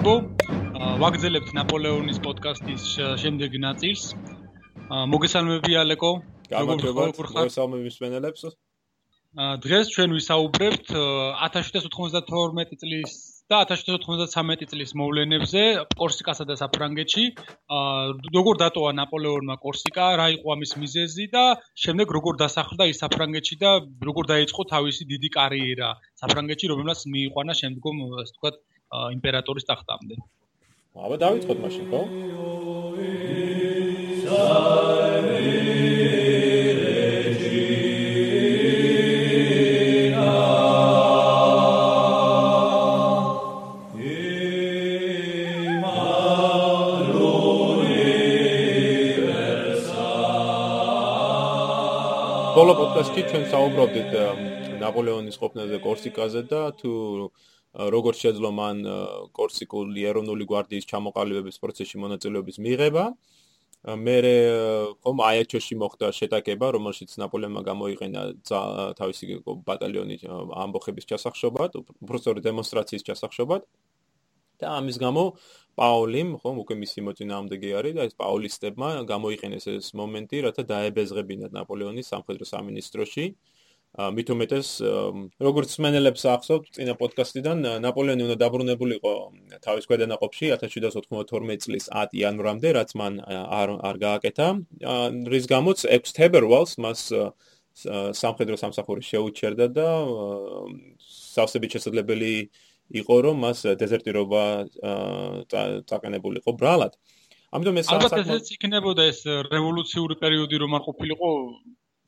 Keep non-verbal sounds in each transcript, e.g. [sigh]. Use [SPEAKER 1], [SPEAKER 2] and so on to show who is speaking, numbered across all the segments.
[SPEAKER 1] მსმენელებო. ვაგზელებთ ნაპოლეონის პოდკასტის შემდეგ ნაწილს. მოგესალმები ალეკო.
[SPEAKER 2] გამარჯობა. მოგესალმები მსმენელებს.
[SPEAKER 1] დღეს ჩვენ ვისაუბრებთ 1792 წლის და 1793 წლის მოვლენებზე კორსიკასა და საფრანგეთში. როგორ დატოვა ნაპოლეონმა კორსიკა, რა იყო ამის მიზეზი და შემდეგ როგორ დასახლდა ის საფრანგეთში და როგორ დაიწყო თავისი დიდი კარიერა საფრანგეთში, რომელსაც მიიყვანა შემდგომ, ასე ვთქვათ, იმპერატორის ტახტამდე.
[SPEAKER 2] აბა დავიწყოთ მაშინ, ხო? ბოლო პოდკასტში ჩვენ საუბრობდით ნაპოლეონის ყოფნაზე კორსიკაზე და თუ როგორც შეძლო მან კორსიკული ეროვნული გვარდიის ჩამოყალიბების პროცესში მონაწილეობის მიღება. მე ხომ აიაჩოში მოხდა შეტაკება, რომელშიც ნაპოლეონმა გამოიყენა თავისი ბატალიონი ამბოხების ჩასახშობად, უბრალოდ დემონსტრაციის ჩასახშობად. და ამის გამო პაოლიმ, ხომ უკვე მისი მოწინააღმდეგე არის და ეს პაოლისტებმა გამოიყენეს ეს მომენტი, რათა დაებეზღებინათ ნაპოლეონის სამხედრო სამინისტროში. მით უმეტეს, როგორც მენელებს ახსოვთ წინა პოდკასტიდან, ნაპოლეონი უნდა დაბრუნებულიყო თავის ქვედანაყოფში 1792 წლის 10 იანვრამდე, რაც მან არ არ გააკეთა. რის გამოც 6 თებერვალს მას სამხედრო სამსახური შეუჩერდა და სავსებით შესაძლებელი იყო რომ მას დეზერტირობა წაყენებულიყო ბრალად. ამიტომ ეს
[SPEAKER 1] ალბათ ესეც იქნებოდა ეს რევოლუციური პერიოდი რომ არ ყოფილიყო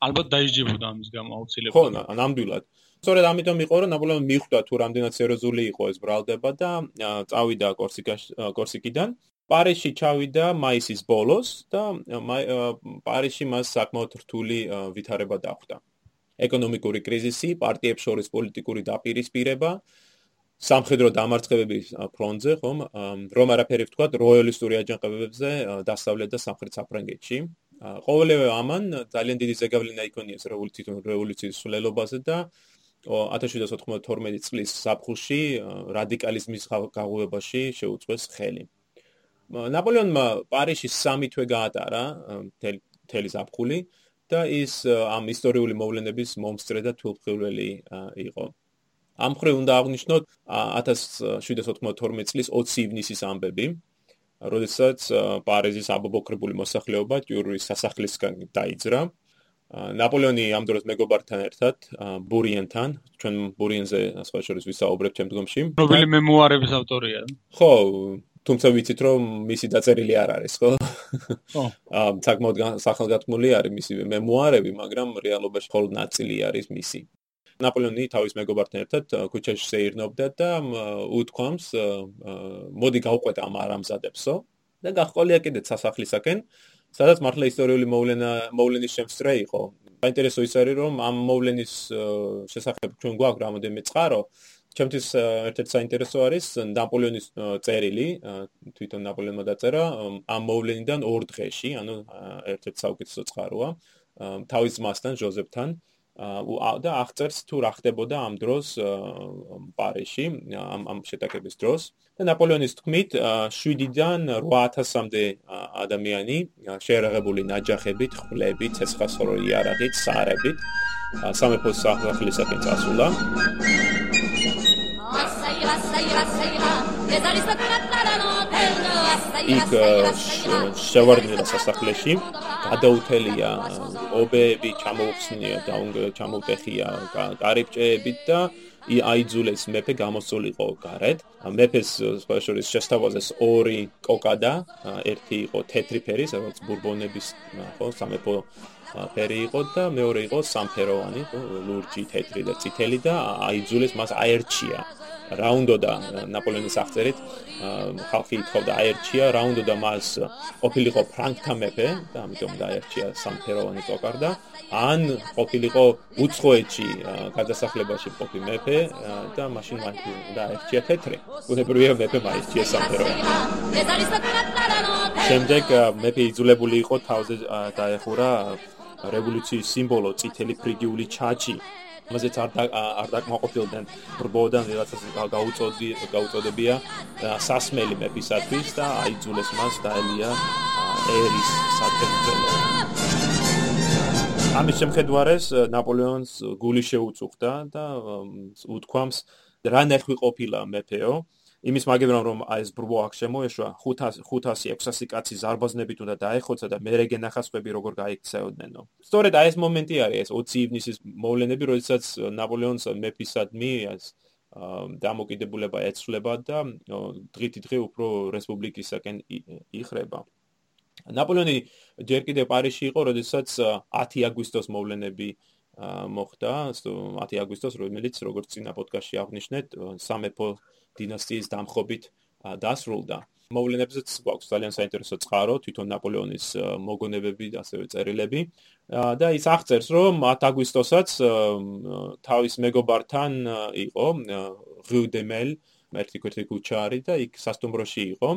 [SPEAKER 1] ალბათ დაიჯებოდა ამის გამო აუცილებლად.
[SPEAKER 2] ხო, ნამდვილად. სწორედ ამიტომ იყო რომ ნაპოლეონი მიხვდა თუ რამდენად სერიოზული იყო ეს ბრალდება და წავიდა კორსიკიდან. პარიზში ჩავიდა მაისის ბოლოს და პარიზში მას საკმაოდ რთული ვითარება დახვდა. ეკონომიკური კრიზისი, პარტიებს შორის პოლიტიკური დაპირისპირება, სამხედრო დამარცხებების ფრონტზე, ხომ? რომ არაფერი ვთქვა როიალისტური აჯანყებებზე დასავლეთ და სამხრეთ საფრანგეთში. ყოველივე ამან ძალიან დიდი ზეგავლენა იქონიეს რევოლუციის სულელობაზე და 1792 წლის საფხულში რადიკალიზმის გაღუვებაში შეუწყვეს ხელი. ნაპოლეონმა პარიზში სამი თვე გაატარა თელი საფხული და ის ამ ისტორიული მოვლენების მომსწრე და თულხილველი იყო. ამ ხრი უნდა აღნიშნოთ 1792 წლის 20 ივნისის ამბები, როდესაც პარიზის აბობოქრებული მოსახლეობა ტიურის სასახლისგან დაიძრა. ნაპოლეონი ამ დროს მეგობართან ერთად ბურიენთან, ჩვენ ბურიენზე სხვა შორის ვისაუბრებთ შემდგომში.
[SPEAKER 1] რომელი მემუარების ავტორია?
[SPEAKER 2] ხო, თუმცა ვიცით რომ მისი დაწერილი არ არის, ხო? ხო. [laughs] აა, საკმაოდ სახელგათმული არის მისი მემუარები, მაგრამ რეალობაში მხოლოდ ნაწილი არის მისი. ნაპოლეონი თავის მეგობართან ერთად ქუჩაში შეირნობდა და უთქვამს მოდი გავყვეთ ამ არამზადებსო და გახყოლია კიდე სასახლისაკენ სადაც მართლა ისტორიული მოვლენა მოვლენის შემსწრე იყო. საინტერესო ის არის რომ ამ მოვლენის შესახებ ჩვენ გვაქვს რამოდენიმე წყარო. ჩემთვის ერთ-ერთი საინტერესო არის ნაპოლეონის წერილი თვითონ ნაპოლეონმა დაწერა ამ მოვლენიდან ორ დღეში ანუ ერთ-ერთი საუკეთესო წყაროა თავის მასთან ჟოზეფთან და აღწერს თუ რა ხდებოდა ამ დროს პარიზში ამ ამ შეტაკების დროს და ნაპოლეონის თქმით 7-დან 8000-მდე ადამიანი შეერაღებული ნაჯახებით, ხვლებით, ცეცხლსხრო იარაღით, სარებით სამეფოს სახელისაკენ წასულა. იქ შევარდნილა სასახლეში. გადაუთელია ობეები ჩამოუხსნია და ჩამოუტეხია კარიბჭეებით და აიძულეს მეფე გამოსულიყო გარეთ. მეფეს სპეციალისტის შესთავაზეს ორი კოკადა ერთი იყო თეთრი ფერის როგორც ბურბონების ხო სამეფო ფერი იყო და მეორე იყო სამფეროვანი ლურჯი თეთრი და წითელი და აიძულეს მას აერჩია რა უნდა და ნაპოლეონის აღწერით ხალხი ითხოვდა აერჩია რა უნდა და მას ყოფილიყო ფრანკთა მეფე და ამიტომ დაერჩია სამფეროვანი კოკარდა ან ყოფილიყო უცხოეთში გადასახლებაში ყოფი მეფე და მაშინ მან დაერჩია თეთრი. უნებრივია მეფე მაისჩია სამფეროვანი. შემდეგ მეფე იძულებული იყო თავზე დაეხურა რევოლუციის სიმბოლო წითელი ფრიგიული ჩაჩი მაზეც არ არ დაკმაყოფილდნენ ბრბოდან ვიღაცას გაუწოდი გაუწოდებია სასმელი მეფისათვის და აიძულეს მას დაელია ერის საერთო ამის შემხედვარეს ნაპოლეონს გული შეუწუხდა და უთქვამს რა ნეხვი ყოფილა მეფეო იმის მაგებრან რომ აი ეს ბრბო აქ შემოეშვა 500 500 600 კაცი ზარბაზნებით უნდა დაეხოცა და მე რეგე ნახასყვები როგორ გაიქცეოდნენო სწორედ აი ეს მომენტი არის ეს 20 ივნისის მოვლენები როდესაც ნაპოლეონს მეფისადმი ეს დამოკიდებულება ეცვლება და დღითი დღე უფრო რესპუბლიკისაკენ იხრება. ნაპოლეონი ჯერ კიდევ პარიზში იყო როდესაც 10 აგვისტოს მოვლენები მოხდა 10 აგვისტოს რომელიც როგორც წინა პოდკასტში აღნიშნეთ სამეფო დინასტიის დამხობით დასრულდა. მოვლენებზეც გვაქვს ძალიან საინტერესო წყარო, თვითონ ნაპოლეონის მოგონებები და ასევე წერილები. და ის აღწერს, რომ 10 აგვისტოსაც თავის მეგობართან იყო რუდემელ, ერთი კეთრი ქუჩა არის და იქ სასტუმროში იყო.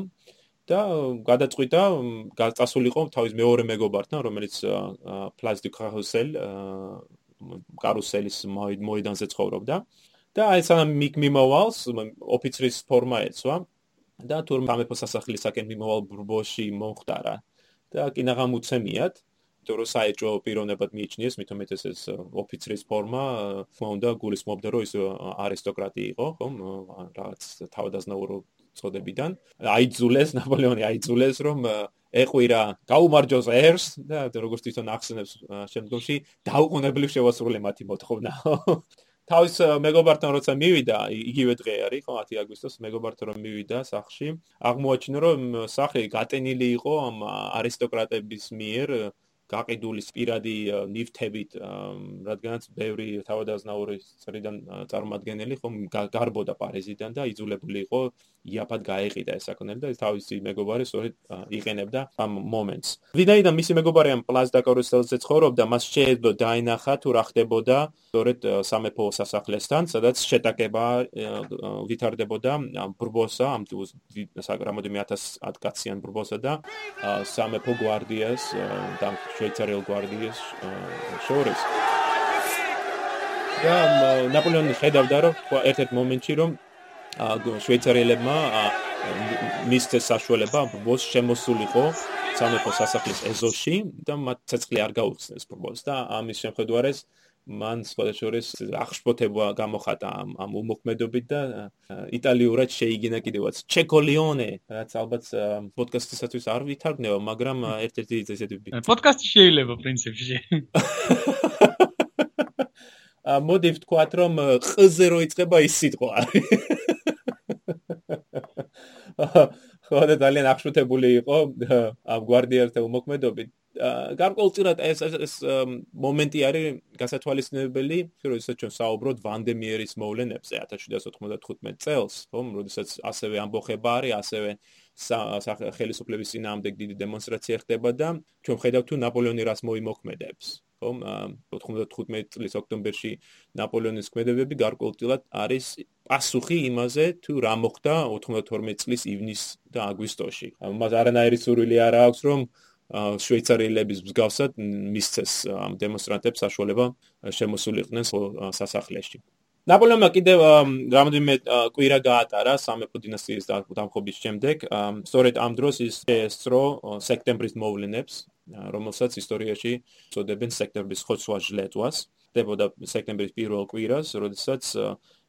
[SPEAKER 2] და გადაწყვიტა გაწასულიყო თავის მეორე მეგობართან, რომელიც პლაზ დუ კარუსელ კარუსელის მოედანზე ცხოვრობდა. და აი სანამ მიკ მიმოვალს ოფიცრის ფორმა ეცვა და თურმე სამეფო სასახლისაკენ მიმოვალ ბრბოში მომხდარა და კინაღამ უცემიათ თორე საერთო პიროვნებად მიიჩნიეს მithom ეს ეს ოფიცრის ფორმა ფონდა გულისმობდა რომ ის არისტოკრატი იყო ხომ რაღაც თავდაზნაურო წოდებიდან აიძულეს ნაპოლეონი აიძულეს რომ ეყვირა გაუმარჯოს ერს და როგორც თვითონ ახსენებს შემდგომში დაუყოვნებლივ შევასრულე მათი მოთხოვნა. [laughs] თავის მეგობართან როცა მივიდა, იგივე დღე არის, ხო, 10 აგვისტოს მეგობართან რომ მივიდა სახში, აღმოაჩინა რომ სახლი გატენილი იყო ამ არისტოკრატების მიერ გაყიდული სპირადი ნიფთებით, რადგანაც ბევრი თავადაზნაური წრიდან წარმოადგენელი ხომ გარბოდა პარიზიდან და იძულებული იყო იაფად გაეყიდა ეს საკონელი და ეს თავისი მეგობარი სწორედ იყენებდა ამ მომენტს. ვინაიდან მისი მეგობარი ამ პლაზ და კარუსელზე ცხოვრობდა, მას შეეძლო დაინახა თუ რა ხდებოდა სწორედ სამეფო სასახლესთან, სადაც შეტაკება ვითარდებოდა ბრბოსა, ამ საკრამოდიმი 1000 კაციან ბრბოსა და სამეფო გვარდიას და შვეიცარიელ გვარდიას შორის. და ნაპოლეონი ხედავდა რომ ერთ-ერთ მომენტში რომ შვეიცარიელებმა მისცეს საშუალება ბოს შემოსულიყო სამეფო სასახლის ეზოში და მათ ცეცხლი არ გაუხსნეს ბოს და ამის შემხედვარეს მან სხვადასხვა აღშფოთება გამოხატა ამ ამ უმოქმედობით და იტალიურად შეიგინა კიდევაც. ჩეკოლიონე რაც ალბათ პოდკასტისათვის არ ვითარგმნება მაგრამ ერთ-ერთი ესეთი
[SPEAKER 1] პოდკასტი შეიძლება პრინციპში [laughs]
[SPEAKER 2] ა მოდი ვთქვათ რომ ყ-ზე რო იწება ის სიტყვა [laughs] ხო და ძალიან აღშფოთებული იყო ამ გვარდიელთა უმოქმედობით გარკვეულწილად ეს ეს მომენტი არის გასათვალისწინებელი, როდესაც ჩვენ საუბრობთ ვანდემიერის მოვლენებზე 1795 წელს, ხომ, როდესაც ასევე ამბოხება არის, ასევე ხელისუფლების ძინაამდე დიდი დემონსტრაცია ხდება და ჩვენ ხედავთ თუ ნაპოლეონი რას მოიმოქმედებს. ხომ 95 წლის ოქტომბერში ნაპოლეონის ქმედებები გარკვეულწილად არის პასუხი იმაზე თუ რა მოხდა 92 წლის ივნისს და აგვისტოში. მას არანაირი სურვილი არ აქვს რომ შვეიცარიელების მსგავსად მისცეს ამ დემონსტრანტებს საშუალება შემოსულიყვნენ სასახლეში. ნაპოლეონმა კიდევ რამოდენიმე კვირა გაატარა სამეფო დინასტიის დამხობის შემდეგ. სწორედ ამ დროს ის ესწრო სექტემბრის მოვლენებს, რომელსაც ისტორიაში წოდებენ სექტემბრის ხოცვა ჟლეტვას. ხდებოდა სექტემბრის პირველ კვირას, როდესაც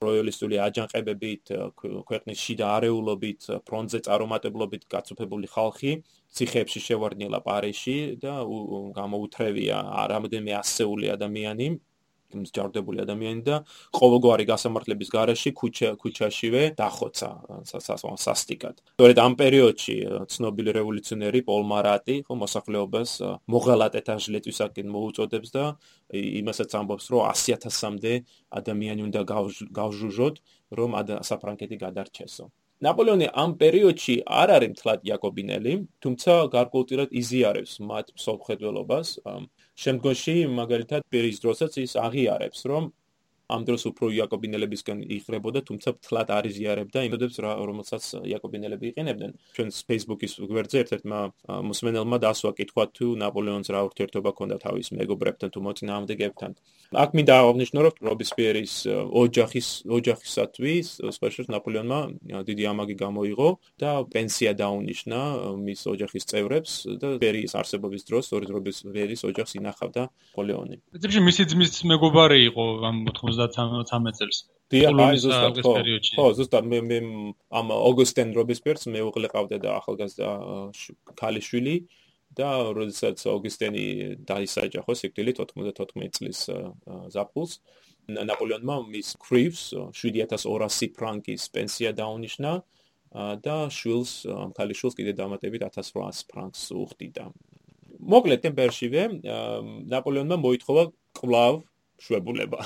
[SPEAKER 2] როიალისტული აჯანყებებით, ქვეყნის შიდა არეულობით, ფრონტზე წარუმატებლობით გაწოფებული ხალხი ციხეებში შევარდნილა პარიზში და გამოუთრევია რამოდენიმე ასეული ადამიანი მსჯავრდებული ადამიანი და ყოველგვარი გასამართლების garaში ქუჩა ქუჩაშივე დახოცა სასტიკად. სწორედ ამ პერიოდში ცნობილი რევოლუციონერი პოლ მარატი ხო მოსახლეობას მოღალატეთა ჟლეტვისაკენ მოუწოდებს და იმასაც ამბობს რომ 100000-მდე ადამიანი უნდა გავჟუჟოთ რომ საფრანგეთი გადარჩესო. ნაპოლეონი ამ პერიოდში არ არის მთლად იაკობინელი, თუმცა გარკვეულწილად იზიარებს მათ მსოფლმხედველობას. შემდგომში მაგალითად პერის დროსაც ის აღიარებს, რომ ამ დროს უფრო იაკობინელებისგან იხრებოდა, თუმცა თლად არ იზიარებდა იმედებს, რომელსაც იაკობინელები იყენებდნენ. ჩვენ Facebook-ის გვერდზე ერთ-ერთმა მოსმენელმა დასვა კითხვა თუ ნაპოლეონს რა ურთიერთობა ჰქონდა თავის მეგობრებთან თუ მოწინააღმდეგეებთან. აქ მინდა აღნიშნო, რომ რობისპიერის ოჯახის ოჯახისათვის სპეციალურად ნაპოლეონმა დიდი ამაგი გამოიღო და პენსია დაუნიშნა მის ოჯახის წევრებს და ბერის არსებობის დროს ორი რობისპიერის ოჯახს ინახავდა ნაპოლეონი.
[SPEAKER 1] პრინციპში მისი ძმის მეგობარი იყო ამ 93 წელს.
[SPEAKER 2] დიახ, აი ზუსტად ხო. ხო, ზუსტად მე მე ამ აუგუსტენ რობისპიერს მე უყლიყავდა და ახალგაზრდა ქალიშვილი და როდესაც აუგუსტენი დაისაჯა ხო სიკვდილით 94 წლის ზაფხულს ნაპოლეონმა მის კრივს 7200 ფრანკის პენსია დაუნიშნა და შვილს ამ ქალიშვილს კიდე დამატებით 1800 ფრანკს უხდიდა. მოკლედ ტემპერშივე ნაპოლეონმა მოითხოვა კლავ შვებულება.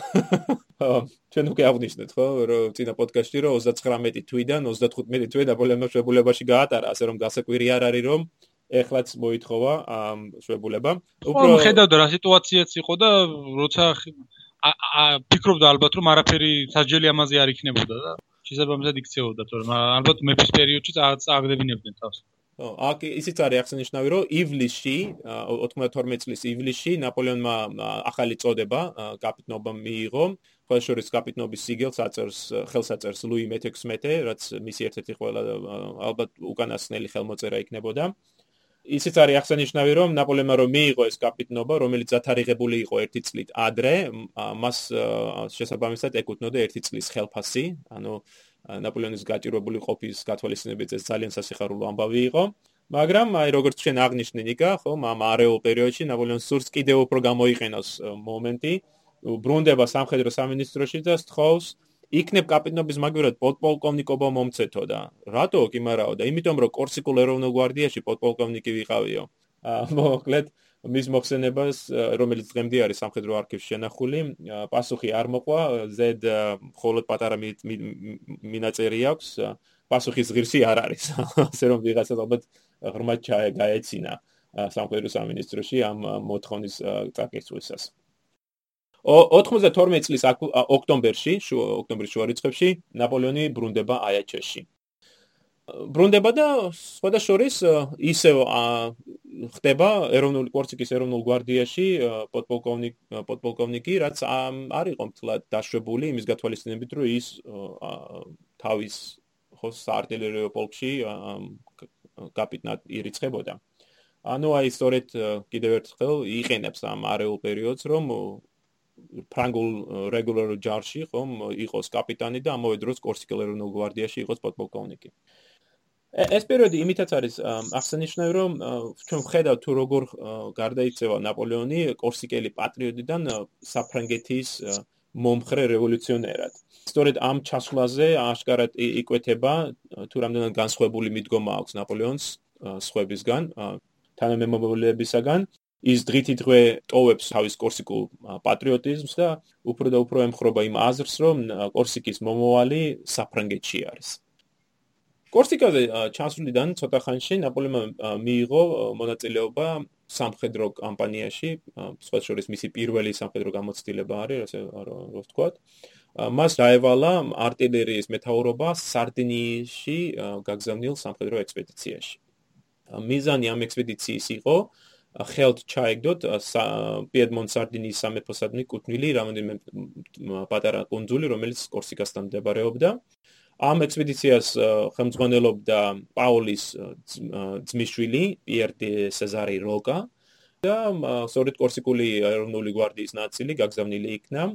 [SPEAKER 2] [laughs] ჩვენ უკვე აღნიშნეთ ხო, რომ წინა პოდკასტში რომ 39 თვიდან 35 თვე ნაპოლეონმა შვებულებაში გაატარა, ასე რომ გასაკვირი არ არის რომ ეხლაც მოითხოვა ამ შვებულება.
[SPEAKER 1] უფრო ხედავდა რა სიტუაციაც იყო და როცა ა ფიქრობდა ალბათ რომ არაფერი საჯელი ამაზე არ იქნებოდა და შესაბამისად იქცეოდა, თორემ ალბათ მეფის პერიოდში წააგდებინებდნენ თავს.
[SPEAKER 2] აქ ისიც არის აღსანიშნავი, რომ ივლისში, 92 წლის ივლისში ნაპოლეონმა ახალი წოდება კაპიტნობა მიიღო. ხელშორის კაპიტნობის სიგელს აწერს ხელსაწერს ლუი მე-16, რაც მისი ერთ-ერთი ყველა ალბათ უკანასკნელი ხელმოწერა იქნებოდა. ისიც არის აღსანიშნავი, რომ ნაპოლეონმა რომ მიიღო ეს კაპიტნობა, რომელიც ათარიღებული იყო ერთი წლით ადრე, მას შესაბამისად ეკუთვნოდა ერთი წლის ხელფასი, ანუ ნაპოლეონის გაჭირვებული ყოფის გათვალისწინებით ეს ძალიან სასიხარულო ამბავი იყო. მაგრამ აი როგორც ჩვენ აღნიშნე ნიკა, ხო, ამ არეულ პერიოდში ნაპოლეონს სურს კიდევ უფრო გამოიყენოს მომენტი, ბრუნდება სამხედრო სამინისტროში და სთხოვს იქნებ კაპიტნობის მაგივრად პოდპოლკოვნიკობა მომცეთო და რატო კი მარაო და იმიტომ რომ კორსიკულ ეროვნულ გვარდიაში პოდპოლკოვნიკი ვიყავიო. აა მოკლედ მის მოხსენებას, რომელიც დღემდე არის სამხედრო არქივში შენახული, პასუხი არ მოყვა, ზედ მხოლოდ პატარა მინაწერი აქვს, პასუხის ღირსი არ არის. [laughs] ასე რომ ვიღაცა ალბათ ღრმად ჩაეgaeცინა სამხედრო სამინისტროში ამ მოთხოვნის წაკისვლისას. 92 წლის ოქტომბერში, ოქტომბრის შუა რიცხვებში, ნაპოლეონი ბრუნდება აიაჩეში. ბრუნდება და სხვა შორის ისევ ხდება ეროვნული კორსიკის ეროვნულ გვარდიაში პოდპოლკოვნიკ პოდპოლკოვნიკი რაც არ იყო მთლად დაშვებული იმის გათვალისწინებით რომ ის თავის ხო საარტილერიო პოლკში კაპიტნად ირიცხებოდა. ანუ აი სწორედ კიდევ ერთხელ იყენებს ამ არეულ პერიოდს რომ ფრანგულ რეგულარულ ჯარში ხომ იყოს კაპიტანი და ამავე დროს კორსიკელ ეროვნულ გვარდიაში იყოს პოდპოლკოვნიკი ეს პერიოდი იმითაც არის აღსანიშნავი რომ ჩვენ ვხედავთ თუ როგორ გარდაიცევა ნაპოლეონი კორსიკელი პატრიოტიდან საფრანგეთის მომხრე რევოლუციონერად. სწორედ ამ ჩასვლაზე აშკარად იკვეთება თუ რამდენად განსხვავებული მიდგომა აქვს ნაპოლეონს სხვებისგან, თანამემობლებისაგან. ის დღითი დღე ტოვებს თავის კორსიკულ პატრიოტიზმს და უფრო და უფრო ემხრობა იმ აზრს, რომ კორსიკის მომავალი საფრანგეთში არის. კორსიკაზე ჩასვლიდან ცოტა ხანში ნაპოლეონმა მიიღო მონაწილეობა სამხედრო კამპანიაში, სხვა შორის მისი პირველი სამხედრო გამოცდილება არის, ასე რომ ვთქვათ. მას დაევალა артиლერიის მეთაურობა სარდინიაში გაგზავნილ სამხედრო ექსპედიციაში. მიზანი ამ ექსპედიციის იყო ხელთ ჩაეგდოთ პიედმონტ სარდინიის სამეფოსადმი კუთვნილი რამდენიმე პატარა კუნძული, რომელიც კორსიკასთან მდებარეობდა. ამ ექსპედიციას ხელმძღვანელობდა პაულის ძმისშვილი პიერ დე სეზარი როკა და სწორედ კორსიკული ეროვნული გვარდიის ნაწილი გაგზავნილი იქნა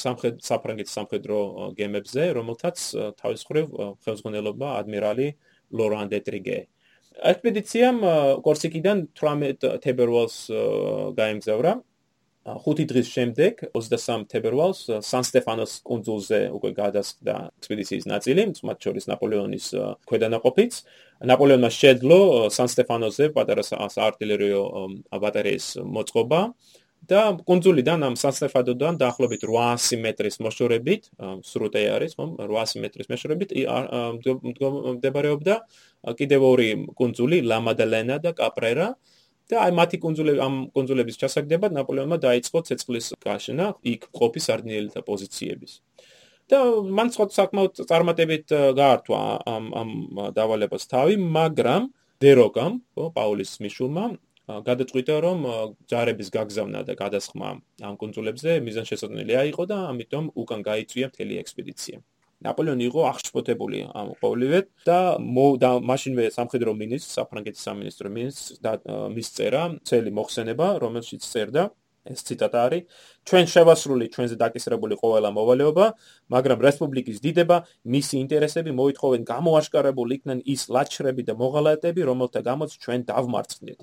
[SPEAKER 2] სამხრეთ საფრანგეთის სამხედრო გემებზე, რომელთაც თავის მხრივ ხელმძღვანელობდა ადმირალი ლორან დე ტრიგე. ექსპედიციამ კორსიკიდან 18 თებერვალს გაემგზავრა ხუთი დღის შემდეგ 23 თებერვალს სან-სტეფანოს კუნძულზე უკვე გადასხდა ექსპედიციის ნაწილი, მათ შორის ნაპოლეონის ქვედანაყოფიც. ნაპოლეონმა შეძლო სან-სტეფანოზე პატარა საარტილერიო ბატარეის მოწყობა და კუნძულიდან ამ სან-სტეფანოდან დაახლოებით 800 მეტრის მოშორებით, სრუტე არის, ხომ, 800 მეტრის მოშორებით მდებარეობდა კიდევ ორი კუნძული, ლა-მადალენა და კაპრერა. და აი მათი კონძულები ამ კონძულების ჩასაგდებად ნაპოლეონმა დაიწყო ცეცხლის გაშენა იქ ყოფი სარდინიელთა პოზიციების. და მან სხვა საკმაოდ წარმატებით გაართვა ამ ამ დავალებას თავი, მაგრამ დეროკამ, ხო, პაულის მიშულმა გადაწყვიტა რომ ჯარების გაგზავნა და გადასხმა ამ კონძულებზე მიზანშესწორნელი აიყო და ამიტომ უკან გაიწვია მთელი ექსპედიცია. ნაპოლეონი იყო აღშფოთებული ამ ყოველივეთ და მაშინვე სამხედრო მინისტრს, საფრანგეთის სამინისტრო მინისტრს და მისწერა ცელი მოხსენება, რომელშიც წერდა ეს ციტატა არის ჩვენ შევასრულით ჩვენზე დაკისრებული ყოველი მოვალეობა მაგრამ რესპუბლიკის დიდება მისი ინტერესები მოითხოვენ გამოაშკარებული იქნენ ის ლაჩრები და მოღალატები რომელთა გამოც ჩვენ დავმარცხდით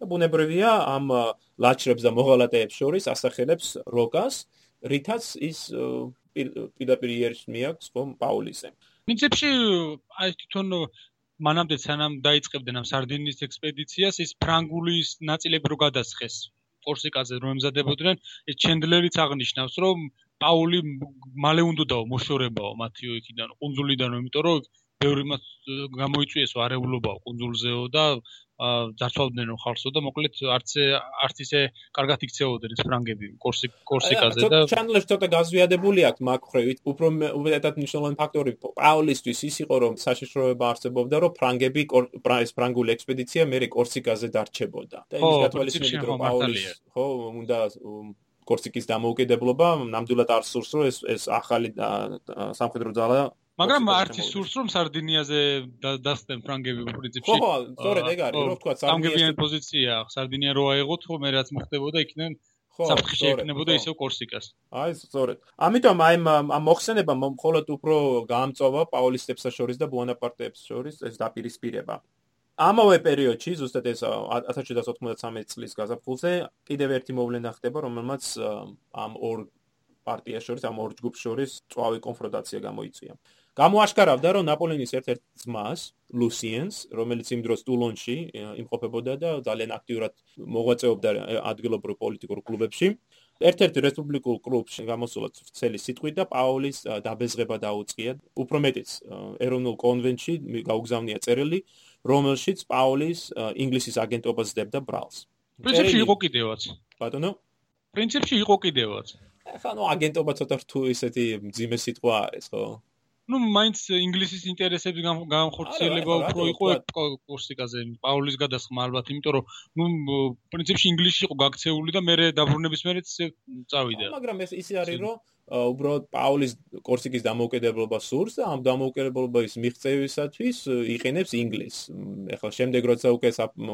[SPEAKER 2] და ბუნებრივია ამ ლაჩრებს და მოღალატეებს შორის ასახელებს როკას რითაც ის პირდაპირ იერს მიაქვს ხომ პაულისე.
[SPEAKER 1] პრინციპში აი თვითონ მანამდე სანამ დაიწყებდნენ ამ სარდინის ექსპედიციას ის ფრანგულის ნაწილები რო გადასხეს კორსიკაზე რომ ემზადებოდნენ ეს ჩენდლერიც აღნიშნავს რომ პაული მალე უნდა დაო მოშორებაო მათიო იქიდან ყუნძულიდან იმიტომ რომ ბევრი მას გამოიწვიესო არეულობაო ყუნძულზეო და ძარცვალდნენ ხალხსო და მოკლედ არც არც ისე კარგად იქცეოდნენ ფრანგები კორსი კორსიკაზე და
[SPEAKER 2] ჩანლერ ცოტა გაზვიადებული აქვს მაკხრევით უფრო მეტად მნიშვნელოვანი ფაქტორი პაულისტვის ის იყო რომ საშიშროება არწებობდა რომ ფრანგები ეს ფრანგული ექსპედიცია მეორე კორსიკაზე დარჩებოდა.
[SPEAKER 1] და იმის გათვალისწინებით
[SPEAKER 2] რომ პაულის ხო უნდა კორსიკის დამოუკიდებლობა ნამდვილად არ სურს რომ ეს ეს ახალი სამხედრო ძალა
[SPEAKER 1] მაგრამ არც ის სურს რომ სარდინიაზე დასწენ ფრანგები პრინციპში.
[SPEAKER 2] ხო სწორედ ეგ არის რომ თქვა
[SPEAKER 1] სარდინიაზე პოზიცია სარდინია რო აიღოთ ხო მე რაც მოხდებოდა იქიდან საფრთხე ექნებოდა ისევ კორსიკას.
[SPEAKER 2] აი სწორედ. ამიტომ აი ამ მოხსენებამ მხოლოდ უფრო გაამწოვა პაულისტებს შორის და ბუანაპარტეებს შორის ეს დაპირისპირება. ამავე პერიოდში ზუსტად ეს 1793 წლის გაზაფხულზე კიდევ ერთი მოვლენა ხდება რომელმაც ამ ორ პარტიას შორის ამ ორ ჯგუფს შორის წვავი კონფრონტაცია გამოიწვია გამოაშკარავდა, რომ ნაპოლეონის ერთ-ერთ ძმას, ლუსიენს, რომელიც იმ დროს ტულონში იმყოფებოდა და ძალიან აქტიურად მოღვაწეობდა ადგილობრივ პოლიტიკურ კლუბებში, ერთ-ერთ რესპუბლიკურ კლუბში გამოსულა ცელი სიტყვით და პაულის დაბეზღება დაუწყია. უფრო მეტიც, ეროვნულ კონვენტში გაუგზავნია წერილი, რომელშიც პაულის ინგლისის აგენტობას ძებდა ბრალს.
[SPEAKER 1] პრინციპში იყო კიდევაც.
[SPEAKER 2] ბატონო?
[SPEAKER 1] პრინციპში იყო კიდევაც.
[SPEAKER 2] ახლა ნუ აგენტობა ცოტა რთულ ისეთი ძიმე სიტყვა არის, ხო?
[SPEAKER 1] ну მაინც ინგლისის ინტერესების განხორციელება უფრო იყო კორსიკაზე პაულის გადასხმა ალბათ იმიტომ რომ ну პრინციპში ინგლისში იყო გაქცეული და მე დაბრუნების მერეც წავიდა
[SPEAKER 2] მაგრამ ეს ისე არის რომ უბრალოდ პაულის კორსიკის დამოუკიდებლობა სურს და ამ დამოუკიდებლობის მიღწევისათვის იყენებს ინგლისს. ეხლა შემდეგ როცა უკვე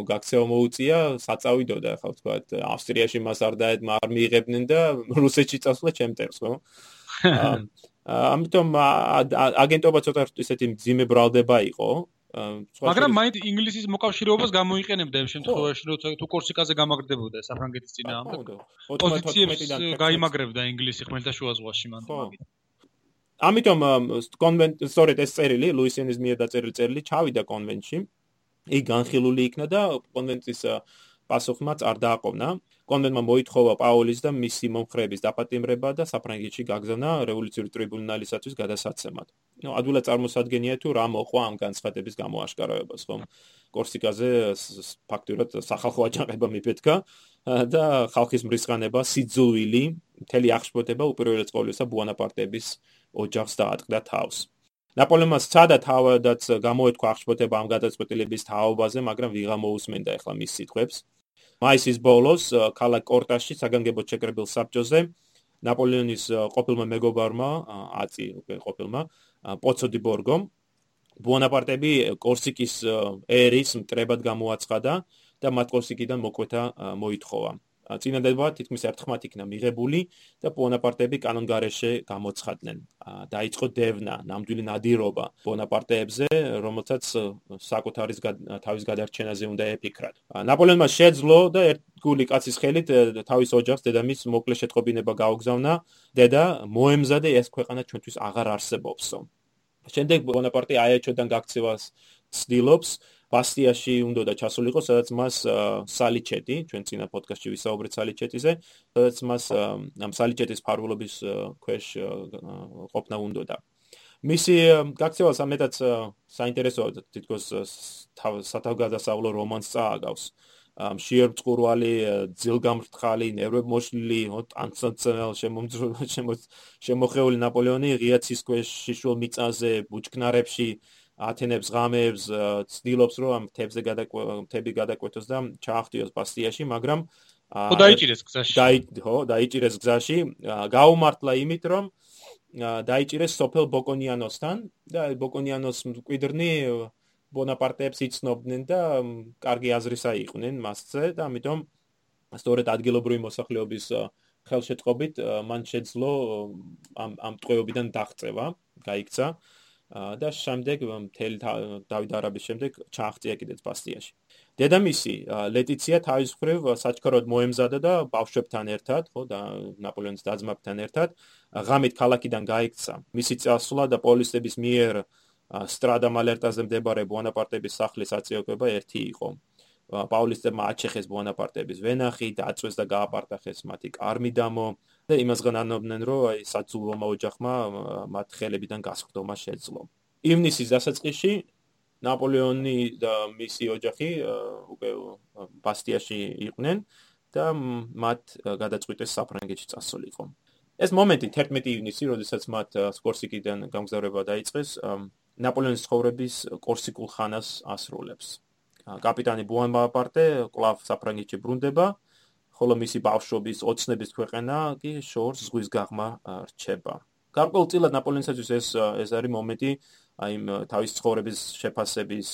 [SPEAKER 2] გაქცევა მოუწია, საწავიდოდა ეხლა თქვა ავსტრიაში მას არ დაედ არ მიიღებდნენ და რუსეთში წასვლა ჩემტერს, ხო? [laughs] ამიტომ აგენტობა ცოტა ისეთი ძიმე ბრალდება იყო.
[SPEAKER 1] მაგრამ მაინც ინგლისის მოკავშირეობას გამოიყენებდა ამ შემთხვევაში, როცა თუ კორსიკაზე გამაგრდებოდა საფრანგეთის წინააღმდეგ. პოზიციებს გაიმაგრებდა ინგლისი ხმელთაშუა ზღვაში მან.
[SPEAKER 2] ამიტომ კონვენტ სწორედ ეს წერილი, ლუისიანის მიერ დაწერილი წერილი ჩავიდა კონვენტში. იქ განხილული იქნა და კონვენტის პასუხმაც არ დააყოვნა. კონვენტმა მოითხოვა პაულის და მისი მომხრეების დაპატიმრება და საფრანგეთში გაგზავნა რევოლუციური ტრიბუნალისათვის გადასაცემად. ნუ ადვილად წარმოსადგენია თუ რა მოყვა ამ განცხადების გამოაშკარავებას, ხომ? კორსიკაზე ფაქტურად სახალხო აჯანყება მიფეთქა და ხალხის მრისხანება, სიძულვილი, მთელი აღშფოთება უპირველეს ყოვლისა ბუანაპარტების ოჯახს დაატყდა თავს. ნაპოლეონმა სცადა თავადაც გამოეთქვა აღშფოთება ამ გადაწყვეტილების თაობაზე, მაგრამ ვიღა მოусმენდა ახლა მის სიტყვებს. მაისის ბოლოს ქალაქ კორტაში საგანგებო ჩეკრებილ საბჭოზე ნაპოლეონის ყოფილმა მეგობარმა აწი უკვე ყოფილმა პოცოდი ბორგომ ბუანაპარტები კორსიკის ერის მტრებად გამოაცხადა და მათ კორსიკიდან მოკვეთა მოითხოვა წინადება თითქმის ერთხმად იქნა მიღებული და ბონაპარტები კანონგარეშე გამოცხადდნენ. დაიწყო დევნა, ნამდვილი ნადირობა ბონაპარტეებზე, რომელთაც საკუთარის თავის გადარჩენაზე უნდა ეფიქრათ. ნაპოლეონმა შეძლო და ერთგული კაცის ხელით თავის ოჯახს დედამის მოკლე შეტყობინება გაუგზავნა. დედა მოემზადა ეს ქვეყანა ჩვენთვის აღარ არსებობსო. შემდეგ ბონაპარტი აიაჩოდან გაქცევას ცდილობს ბასტიაში უნდა და ჩასულიყო, სადაც მას სალიჩეტი, ჩვენ წინა პოდკასტში ვისაუბრეთ სალიჩეტიზე, სადაც მას ამ სალიჩეტის ფარულობის ქვეშ ყოფნა უნდა და მისი გაქცევა სამედაც საინტერესოა თითქოს სათავგადასავლო რომანს წააგავს. შეერწყურვალი, ძილგამრთხალი, ნერვებმოშლილი, ტანცანცელ შემოხეული ნაპოლეონი ღიაცის ქვეშ შიშულ მიწაზე, ბუჩქნარებში ათენებს ღამეებს ცდილობს რომ ამ თებზე გადაკვეთები გადაკვეთოს და ჩაახტიოს ბასტიაში, მაგრამ
[SPEAKER 1] ხო დაიჭირეს გზაში.
[SPEAKER 2] დაი ხო, დაიჭირეს გზაში. გაუმართლა იმით რომ დაიჭირეს სოფელ ბოკონიანოსთან და ბოკონიანოს მკვიდრნი ბონაპარტეებს იცნობდნენ და კარგი აზრისა იყვნენ მასზე და ამიტომ სწორედ ადგილობრივი მოსახლეობის ხელშეწყობით მან შეძლო ამ ამ ტყვეობიდან დაღწევა, გაიქცა და შემდეგ მთელი დავით არაბის შემდეგ ჩააღწია კიდეც ბასტიაში. დედამისი ლეტიცია თავის მხრივ საჩქაროდ მოემზადა და ბავშვებთან ერთად, ხო და ნაპოლეონის დაძმაბთან ერთად ღამით ქალაქიდან გაიქცა. მისი წასვლა და პოლისების მიერ სტრადა მალერტაზე მდებარე ბონაპარტების სახლის აწიოკება ერთი იყო. პაულისტებმა აჩეხეს ბონაპარტების ვენახი, დაწვეს და გააპარტახეს მათი კარმიდამო და იმას განანობდნენ, რომ აი საწულო ოჯახმა მათ ხელებიდან გასხდომა შეძლო. ივნისის დასაწყისში ნაპოლეონი და მისი ოჯახი უკვე ბასტიაში იყვნენ და მათ გადაწყვიტეს საფრანგეთში წასულიყო. ეს მომენტი 11 ივნისი, როდესაც მათ სკორსიკიდან გამგზავრება დაიწყეს, ნაპოლეონის ცხოვრების კორსიკულ ხანას ასრულებს. კაპიტანი ბუონაპარტე კლავ საფრანგეთში ბრუნდება, ხოლო მისი ბავშვობის ოცნების ქვეყანა კი შორს ზღვის გაღმა რჩება. გარკვეულწილად ნაპოლეონისათვის ეს ეს არის მომენტი აი თავის ცხოვრების შეფასების,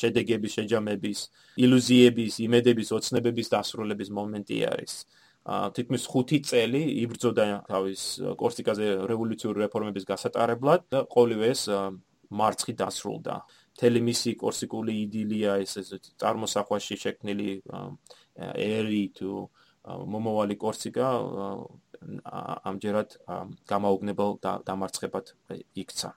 [SPEAKER 2] შედეგების, შეჯამების, ილუზიების, იმედების, ოცნებების დასრულების მომენტი არის. თითქმის 5 წელი იბრძოდა თავის კორსიკაზე რევოლუციური რეფორმების გასატარებლად და ყოველივე ეს მარცხი დასრულდა. მთელი მისი კორსიკული იდილია ეს ეს წარმოსახვაში შექმნილი ერი თუ მომოვალი კორსიკა ამჯერად გამაოგნებელ დამარცხებად იქცა.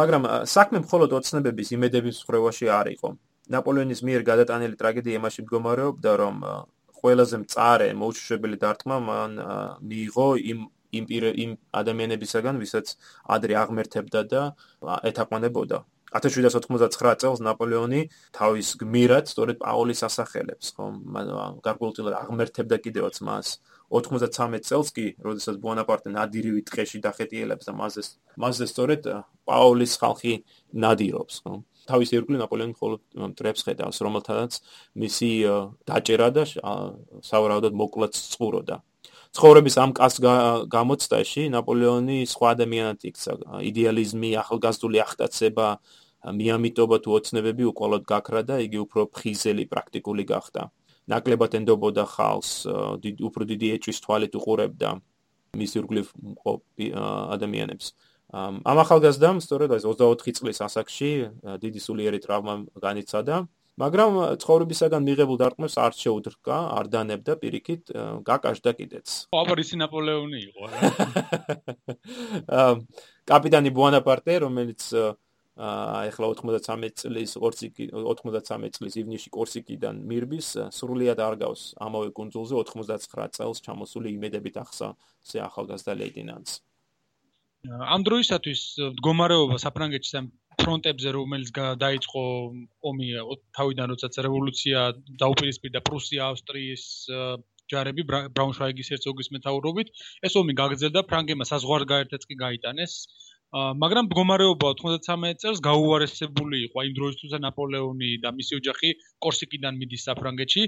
[SPEAKER 2] მაგრამ საქმე მხოლოდ ოცნებების იმედების ხრევაში არ იყო. ნაპოლეონის მიერ გადატანილი ტრაგედია იმაში მდგომარეობდა, რომ ყველაზე მწარე მოუშვებელი დარტყმა მან მიიღო იმ იმ ადამიანებისაგან, ვისაც ადრე აღმერთებდა და ეთაყვანებოდა. 1799 წელს ნაპოლეონი თავის გმირად სწორედ პაოლის ასახელებს, ხომ? გარკვეულწილად აღმერთებდა კიდევაც მას. 93 წელს კი, როდესაც ბონაპარტე ნადირივი ტყეში დახეტიელებს და მასზე მასზე სწორედ პაოლის ხალხი ნადირობს, ხო? თავის ირგვლივ ნაპოლეონი მხოლოდ მტრებს ხედავს, რომელთანაც მისი დაჭერა და სავარაუდოდ მოკლაც წყუროდა. ცხოვრების ამ კას გამოცდაში ნაპოლეონი სხვა ადამიანად იქცა. იდეალიზმი, ახალგაზრდული ახტაცება, მიამიტობა თუ ოცნებები უყოლოდ გაქრა და იგი უფრო ფხიზელი პრაქტიკული გახდა. ნაკლებად ენდობოდა ხალს, უფრო დიდი ეჭვის თვალით უყურებდა მის ირგვლივ ადამიანებს. ამ ახალგაზრდამ სწორედ ეს 24 წლის ასაკში დიდი სულიერი ტრავმა განიცადა, მაგრამ ცხოვრებისაგან მიღებულ დარტყმებს არ შეუდრკა, არ დანებდა პირიქით, გაკაშდა კიდეც. [laughs]
[SPEAKER 1] აბა ისი ნაპოლეონი იყო რა. [laughs]
[SPEAKER 2] კაპიტანი ბუანაპარტე, რომელიც აა ეხლა 93 წლის კორსიკი 93 წლის ივნისში კორსიკიდან მირბის სრულიად არ გავს ამავე კონძულზე 99 წელს ჩამოსული იმედებით ახსა ზე ახალგაზრდა ლეიტენანტს
[SPEAKER 1] ამ დროისათვის მდგომარეობა საფრანგეთის ამ ფრონტებზე, რომელიც დაიწყო ომი თავიდან როდესაც რევოლუცია დაუპირისპირდა პრუსია-ავსტრიის ჯარები ბრაუნშვაიგის hercogs მეთაურობით, ეს ომი გაგრძელდა, ფრანგებმა საზღვარგარეთაც კი გაიტანეს. მაგრამ მდგომარეობა 93 წელს გაუარესებული იყო იმ დროისთვის ნაპოლეონი და მისი ოჯახი კორსიკიდან მიდის საფრანგეთში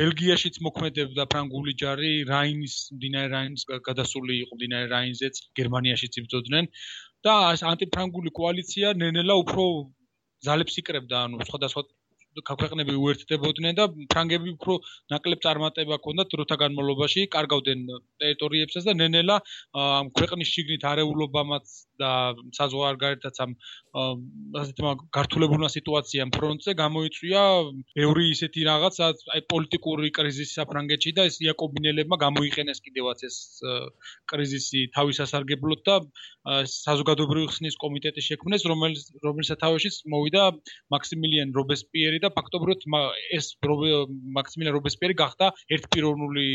[SPEAKER 1] ბელგიაშიც მოქმედებდა ფრანგული ჯარი რაინის მდინარე რაინის გადასული იყო მდინარე რაინზეც გერმანიაშიც იბრძოდნენ და ანტიფრანგული კოალიცია ნენელა უფრო ძალებს იკრებდა ანუ სხვადასხვა ქვეყნები უერთდებოდნენ და ფრანგები უფრო ნაკლებ წარმატება ჰქონდათ დროთა განმავლობაში, კარგავდნენ ტერიტორიებსაც და ნენელა ამ ქვეყნის შიგნით არეულობამაც და საზღვარგარეთაც ამ ასე თქმა გართულებულმა სიტუაციამ ფრონტზე გამოიწვია ბევრი ისეთი რაღაც, აი პოლიტიკური კრიზისი საფრანგეთში და ეს იაკობინელებმა გამოიყენეს კიდევაც ეს კრიზისი თავის ასარგებლოდ და საზოგადოებრივი ხსნის კომიტეტი შექმნეს, რომელიც რომელსაც თავშიც მოვიდა მაქსიმილიან რობესპიერი და ფაქტობრივად ეს მაქსიმილიან რობესპიერი გახდა ერთპიროვნული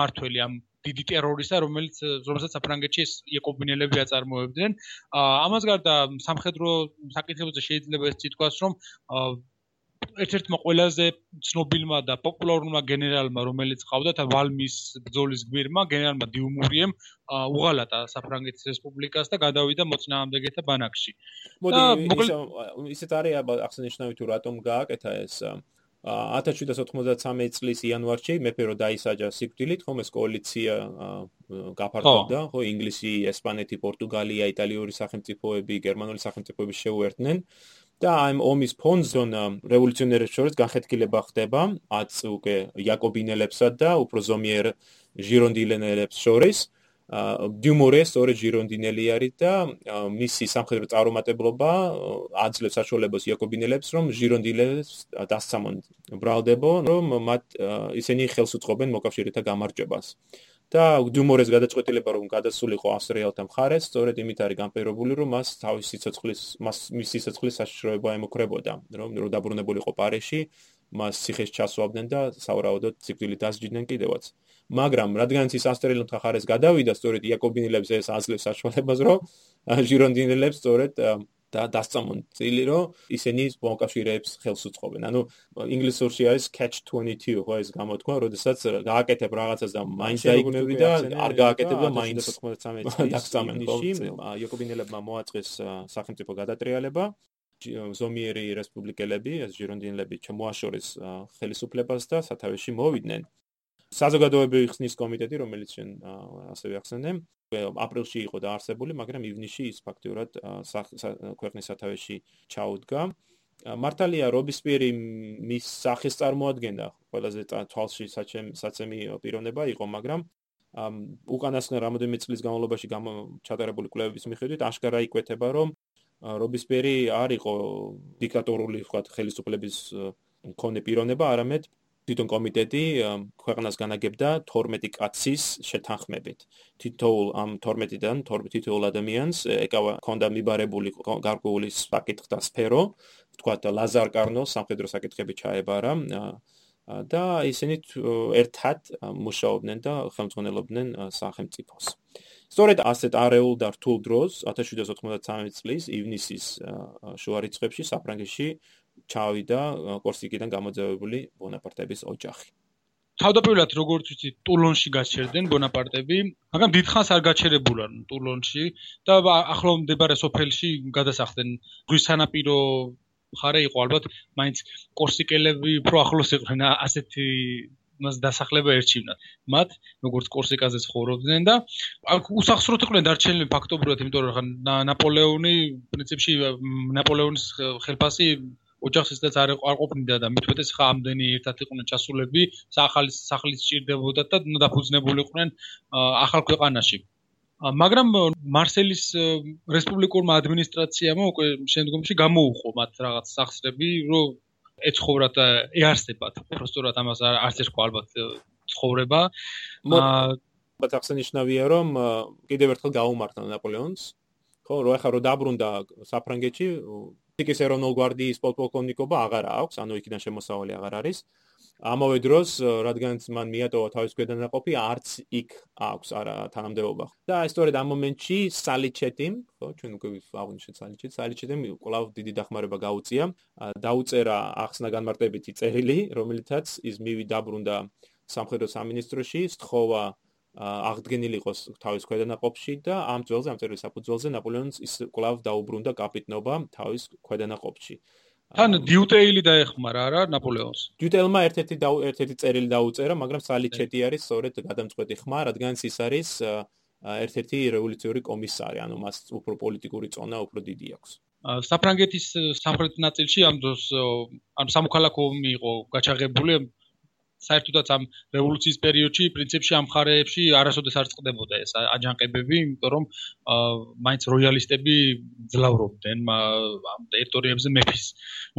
[SPEAKER 1] მართველი ამ დიდი ტერორისა, რომელიც რომელსაც საფრანგეთში ეს იაკობინელები აწარმოებდნენ. ამას გარდა სამხედრო საკითხებზე შეიძლება ეს თვითონ რომ ერთ-ერთმა ყველაზე ცნობილმა და პოპულარულმა გენერალმა, რომელიც ყავდა ვალმის ბრძოლის გმირმა, გენერალმა დიუმურიემ, უღალატა საფრანგეთის რესპუბლიკას და გადავიდა მოწინააღმდეგეთა ბანაკში.
[SPEAKER 2] მოდი ისეთ არის აღსანიშნავი თუ რატომ გააკეთა ეს 1793 წლის იანვარში მეფე რო დაისაჯა სიკვდილით, ხომ ეს კოალიცია გაფართოვდა, ხო, ინგლისი, ესპანეთი, პორტუგალია, იტალიური სახელმწიფოები, გერმანული სახელმწიფოები შეუერთდნენ და ამ ომის ფონზე რევოლუციონერებს შორის განხეთქილება ხდება, აც უკვე იაკობინელებსა და უფრო ზომიერ ჟირონდილენელებს შორის. დიუმორე სწორედ ჟირონდინელი არის და მისი სამხედრო წარუმატებლობა აძლევს საშუალებას იაკობინელებს რომ ჟირონდილებს დასცამონ ბრალდებო რომ მათ ისინი ხელს უწყობენ მოკავშირეთა გამარჯვებას და დიუმორეს გადაწყვეტილება რომ გადასულიყო ავსტრიელთა მხარეს სწორედ იმით არის განპირობებული რომ მას თავისი სიცოცხლის მას მისი სიცოცხლის საშიშროება ემუქრებოდა რომ რო დაბრუნებულიყო პარიში მას ციხეს ჩასვავდნენ და საავადმყოფოდ სიკვდილით დასჯიდნენ კიდევაც. მაგრამ რადგანაც ის ასტრელონთა ხარეს გადავიდა, სწორედ იაკობინელებს ეს აძლევს საშუალებას, რომ ჟირონდინელებს სწორედ და დასწამონ წილი, რომ ისინი მოკავშირეებს ხელს უწყობენ. ანუ ინგლისურში არის catch 22, ხო ეს გამოთქვა, როდესაც გააკეთებ რაღაცას და მაინც დაიგნები და არ გააკეთებ და მაინც 93 [laughs] წლის დასწამენ. იაკობინელებმა მოაწყეს სახელმწიფო გადატრიალება. ზომიერი რესპუბლიკელები, ეს ჟირონდინელები ჩამოაშორეს ხელისუფლებას და სათავეში მოვიდნენ. საზოგადოებრივი ხსნის კომიტეტი, რომელიც შენ ასევე ახსენე, აპრილში იყო დაარსებული, მაგრამ ივნისში ის ფაქტიურად ქვეყნის სათავეში ჩაუდგა. მართალია რობისპიერი მის სახეს წარმოადგენდა, ყველაზე თვალში საცემი პიროვნება იყო, მაგრამ უკანასკნელ რამოდენიმე წლის განმავლობაში ჩატარებული კვლევების მიხედვით აშკარა იკვეთება, რომ რობისპიერი არ იყო დიქტატორული ვთქვათ ხელისუფლების მქონე პიროვნება, არამედ თვითონ კომიტეტი ქვეყანას განაგებდა 12 კაცის შეთანხმებით. თითოეულ ამ 12-დან 12 თითოეულ ადამიანს ეკავა ქონდა მიბარებული გარკვეული საკითხი და სფერო, ვთქვათ ლაზარ კარნოს სამხედრო საკითხები ჩაებარა და ისინი ერთად მუშაობდნენ და ხელმძღვანელობდნენ სახელმწიფოს. სწორედ ასეთ არეულ და რთულ დროს 1793 წლის ივნისის შუა რიცხვებში საფრანგეთში ჩავიდა კორსიკიდან გამოძევებული ბონაპარტების ოჯახი.
[SPEAKER 1] თავდაპირველად როგორც ვიცი, ტულონში გაჩერდნენ ბონაპარტები, მაგრამ დიდხანს არ გაჩერებულან ტულონში და ახლო მდებარე სოფელში გადასახდნენ გვის სანაპირო ხარე იყო ალბათ, მაინც კორსიკელები უფრო ახლოს იყვნენ ასეთი მას დასახლება ერჩივნათ. მათ როგორც კორსიკაზე ცხოვრობდნენ და აქ უსახსროთ იყვნენ დარჩენილი ფაქტობრივად, იმიტომ რომ ნაპოლეონი პრინციპში ნაპოლეონის ხელფასი ოჯახს ისედაც არ არ ყოფნიდა და მithwetეს ხა ამდენი ერთად იყვნენ ჩასულები, სახალის სახლის ჭირდებოდა და დაფუძნებულიყვნენ ახალ ქვეყანაში. მაგრამ მარსელის რესპუბლიკურმა ადმინისტრაციამ უკვე შემდგომში გამოუხო მათ რაღაც სახსრები, რომ ეცხოვრათ ეარსებათ პროსტურად ამას არც ერთხელ ალბათ ცხოვრება.
[SPEAKER 2] მათ აღსანიშნავია რომ კიდევ ერთხელ გაუმართა ნაპოლეონს. ხო რო ახლა რო დაბრუნდა საფრანგეთში ტიკის ეროვნულ გვარდიის პოლკოვნიკობა აღარ აქვს ანუ იქიდან შემოსავალი აღარ არის. ამავე დროს რადგანაც მან მიატოვა თავის ქვედანაყოფი არც იქ აქვს არა თანამდებობა. და სწორედ ამ მომენტში სალიჩეტიმ ხო ჩვენ უკვე აღნიშნეთ სალიჩეტ სალიჩეტიმ კვლავ დიდი დახმარება გაუწია. დაუწერა ახსნა განმარტებითი წერილი რომელიცაც ის მივიდა ბრუნდა სამხედრო სამინისტროში სთხოვა აღდგენილიყოს თავის ქვედანაყოფში და ამ ძველზე ამ წერილის საფუძველზე ნაპოლეონს ის კვლავ დაუბრუნდა კაპიტნობა თავის ქვედანაყოფში
[SPEAKER 1] თან დიუტეილი დაეხმარა რა ნაპოლეონს.
[SPEAKER 2] დიუტელმა ერთ-ერთი ერთ-ერთი წერილი დაუწერა, მაგრამ სალიჩეტი არის სწორედ გადამწყვეტი ხმა, რადგან ის არის ერთ-ერთი რევოლუციური კომისარი, ანუ მას უფრო პოლიტიკური წონა უფრო დიდი აქვს.
[SPEAKER 1] საფრანგეთის სამხრეთ ნაწილში ამ დროს ამ სამოქალაქო ომი იყო გაჩაღებული, საერთოდაც ამ რევოლუციის პერიოდში პრინციპში ამ ხარეებში არასოდეს არ წყდებოდა ეს აჯანყებები, იმიტომ რომ მაინც როიალისტები ძლავრობდნენ ამ ტერიტორიებზე მეფის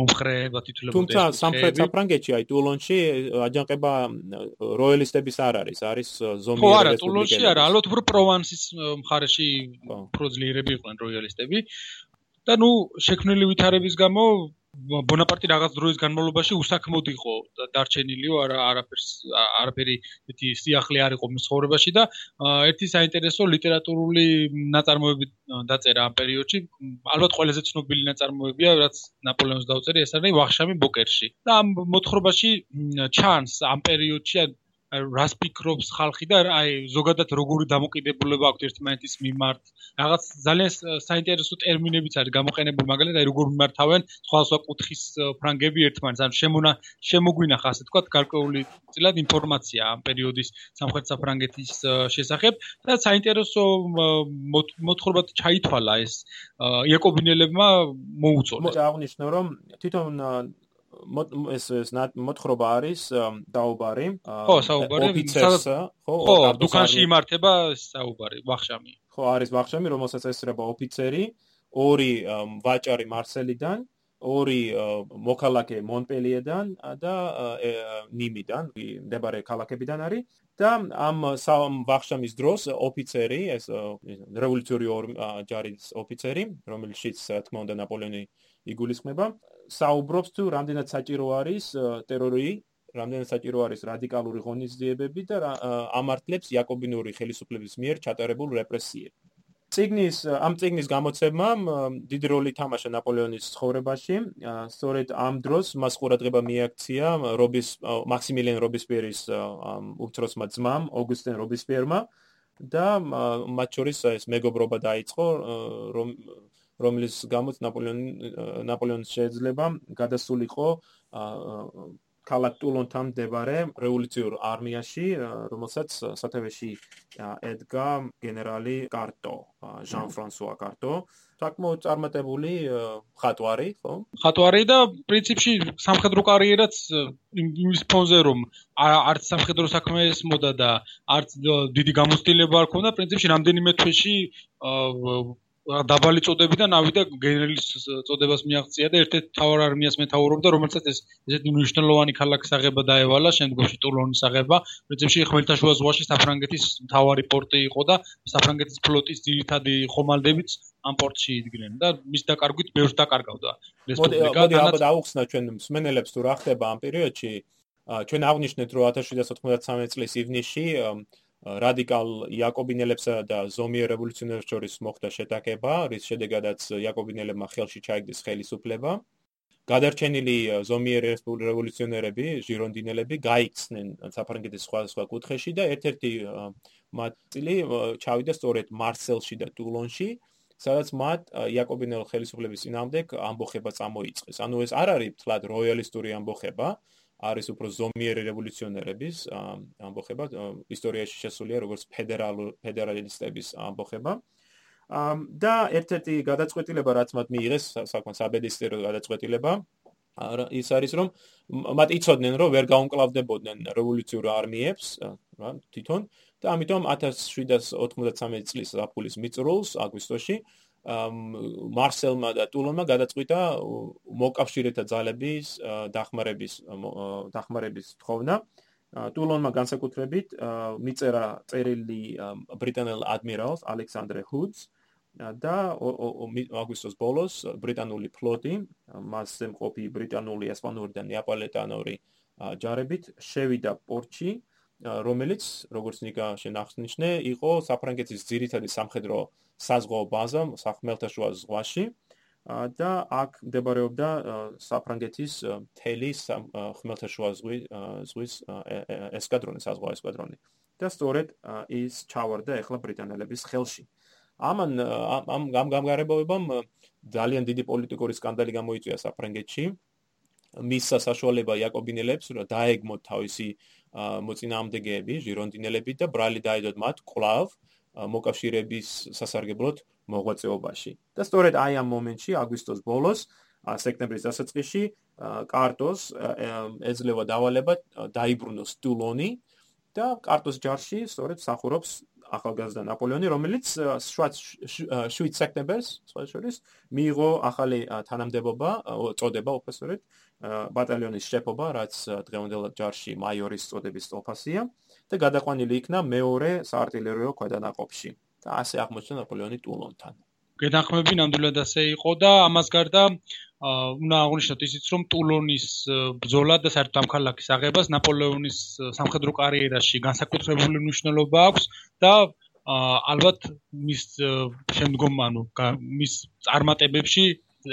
[SPEAKER 1] მომხრეებად ითვლებოდნენ.
[SPEAKER 2] თუმცა სამხრეთ საფრანგეთში აი ტულონში აჯანყება როიალისტების არ არის, არის ზომიერი
[SPEAKER 1] რესპუბლიკა. ხო არა, ტულონში არა, ალბათ უფრო პროვანსის მხარეში უფრო ძლიერები იყვნენ როიალისტები. და ნუ შექმნილი ვითარების გამო ბონაპარტი რაღაც დროის განმავლობაში უსაქმოდ იყო დარჩენილიო არა არაფერს არაფერი ეთი სიახლე არ იყო მის ცხოვრებაში და ერთი საინტერესო ლიტერატურული ნაწარმოები დაწერა ამ პერიოდში. ალბათ ყველაზე ცნობილი ნაწარმოებია რაც ნაპოლეონს დაუწერია ეს არის ვახშამი ბოკერში. და ამ მოთხრობაში ჩანს ამ პერიოდში რას ფიქრობს ხალხი და აი ზოგადად როგორი დამოკიდებულება აქვს ერთმანეთის მიმართ? რაღაც ძალიან საინტერესო ტერმინებიც არის გამოყენებული მაგალითად აი როგორ მიმართავენ სხვა სხვა კუთხის ფრანგები ერთმანეთს. ან შემონა შემოგვინახა ასე თქვა გარკვეული წილად ინფორმაცია ამ პერიოდის სამხრეთ საფრანგეთის შესახებ. და საინტერესო მოთხრობად ჩაითვალა ეს იაკობინელებმა მოუწოდა.
[SPEAKER 2] მოდი აღნიშნო რომ თვითონ ეს ეს მოთხრობა არის დაუბარი
[SPEAKER 1] ხო საუბარი
[SPEAKER 2] სადაც
[SPEAKER 1] ხო ხო დუკანში იმართება საუბარი ვახშამი.
[SPEAKER 2] ხო არის ვახშამი რომელსაც ესწრება ოფიცერი ორი ვაჭარი მარსელიდან ორი მოქალაქე მონპელიედან და ნიმიდან მდებარე ქალაქებიდან არის და ამ სამ ვახშამის დროს ოფიცერი ეს რევოლუციური ჯარის ოფიცერი რომელშიც თქმა უნდა ნაპოლეონი იგულისხმება საუბრობს თუ რამდენად საჭირო არის ტერორი, რამდენად საჭირო არის რადიკალური ღონისძიებები და ამართლებს იაკობინური ხელისუფლების მიერ ჩატარებულ რეპრესიებს. ციგნის ამ ციგნის გამოცემამ დიდი როლი თამაშა ნაპოლეონის ცხოვრებაში. სწორედ ამ დროს მას ყურადღება მიაქცია რობის მაქსიმილიან რობისპიერის უცროსმა ძმამ, ოგუსტენ რობისპიერმა და მათ შორის ეს მეგობრობა დაიწყო, რომ რომლის გამოც ნაპოლეონი ნაპოლეონის შეიძლება გადასულიყო ქალაქ ტულონთან მდებარე რევოლუციურ არმიაში, რომელსაც სათავეში ედგა გენერალი კარტო, ჟან ფრანსუა კარტო. საკმაოდ წარმატებული ხატვარი, ხო?
[SPEAKER 1] ხატვარი და პრინციპში სამხედრო კარიერაც იმის ფონზე რომ არც სამხედრო საქმე ესმოდა და არც დიდი გამოცდილება არ ქონდა, პრინციპში რამდენიმე თვეში დაბალი წოდებიდან ავიდა გენერლის წოდებას მიაღწია და ერთ-ერთ თავარ არმიას მეთაურობდა, რომელსაც ეს ესეთი მნიშვნელოვანი ქალაქის აღება დაევალა, შემდგომში ტულონის აღება, პრინციპში ხმელთაშუა ზღვაში საფრანგეთის მთავარი პორტი იყო და საფრანგეთის ფლოტის ძირითადი ხომალდებიც ამ პორტში იდგნენ და მის დაკარგვით ბევრს დაკარგავდა
[SPEAKER 2] რესპუბლიკა. მოდი მოდი აბა დაუხსნა ჩვენ მსმენელებს თუ რა ხდება ამ პერიოდში. ჩვენ აღნიშნეთ რომ 1793 წლის ივნისში რადიკალ იაკობინელებსა და ზომიერ რევოლუციონერებს შორის მოხდა შეტაკება, რის შედეგადაც იაკობინელებმა ხელში ჩაიგდეს ხელისუფლება. გადარჩენილი ზომიერ რევოლუციონერები, ჟირონდინელები გაიქცნენ საფრანგეთის სხვა სხვა კუთხეში და ერთ-ერთი მათი ჩავიდა სწორედ მარსელში და ტულონში, სადაც მათ იაკობინელ ხელისუფლების წინამდებ ამბოხება წამოიწყეს. ანუ ეს არ არის თლად როიალისტური ამბოხება, არის უფრო ზომიერი რევოლუციონერების ამბოხება. ისტორიაში შესულია როგორც ფედერალურ ფედერალისტების ამბოხება. და ერთ-ერთი გადაწყვეტილება რაც მათ მიიღეს საკმაოდ საბედისწერო გადაწყვეტილება ის არის რომ მათ იცოდნენ რომ ვერ გაუმკლავდებოდნენ რევოლუციურ არმიებს რა თვითონ. და ამიტომ 1793 წლის აპრილის მიწრულს აგვისტოში მარსელმა და ტულონმა გადაწყვიტა მოკავშირეთა ძალების დახმარების დახმარების თხოვნა. ტულონმა განსაკუთრებით მიწერა წერილი ბრიტანელ ადმირალს ალექსანდრე ჰუდს და აგვისტოს ბოლოს ბრიტანული ფლოტი, მასზე მყოფი ბრიტანული, ესპანური და ნეაპოლეტანური ჯარებით შევიდა პორტში, რომელიც როგორც ნიკა შენახსნიშნე, იყო საფრანგეთის ძირითადი სამხედრო საზღვაო ბაზა სახმელთაშუა ზღვაში და აქ მდებარეობდა საფრანგეთის თელი ხმელთაშუა ზღვის ესკადრონი, საზღვაო ესკადრონი. და სწორედ ის ჩავარდა ახლა ბრიტანელების ხელში. ამან ამ ამ გამგარებობამ ძალიან დიდი პოლიტიკური სკანდალი გამოიწვია საფრანგეთში. მისცა საშუალება იაკობინელებს რომ დაეგმოთ თავისი მოწინააღმდეგეები, ჟირონდინელები და ბრალი დაედოთ მათ კლავ მოკავშირეების სასარგებლოდ მოღვაწეობაში. და სწორედ აი ამ მომენტში, აგვისტოს ბოლოს, სექტემბრის დასაწყისში, კარტოს ეძლევა დავალება დაიბრუნოს ტულონი და კარტოს ჯარში სწორედ სახურობს ახალგაზრდა ნაპოლეონი, რომელიც 7 სექტემბერს, სხვა შორის, მიიღო ახალი თანამდებობა, წოდება უფასოდ ბატალიონის შეფობა, რაც დღევანდელ ჯარში მაიორის წოდების ტოფასია. და გადაყვანილი იქნა მეორე საარტილერიო ქვედანაყოფში და ასე აღმოჩნდა ნაპოლეონი ტულონთან.
[SPEAKER 1] გადახმები ნამდვილად ასე იყო და ამას გარდა უნდა აღნიშნოთ ისიც, რომ ტულონის ბრძოლა და საერთოდ ამ ქალაქის აღებას ნაპოლეონის სამხედრო კარიერაში განსაკუთრებული მნიშვნელობა აქვს და ალბათ მის შემდგომ ანუ მის წარმატებებში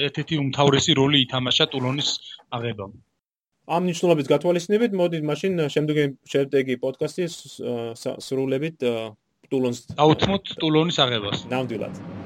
[SPEAKER 1] ერთ-ერთი უმთავრესი როლი ითამაშა ტულონის აღებამ.
[SPEAKER 2] ამ ნიშნულობის გათვალისწინებით მოდით მაშინ შემდეგი შედეგი პოდკასტის სრულებით ტულონს
[SPEAKER 1] აუთმოთ ტულონის აღებას.
[SPEAKER 2] ნამდვილად.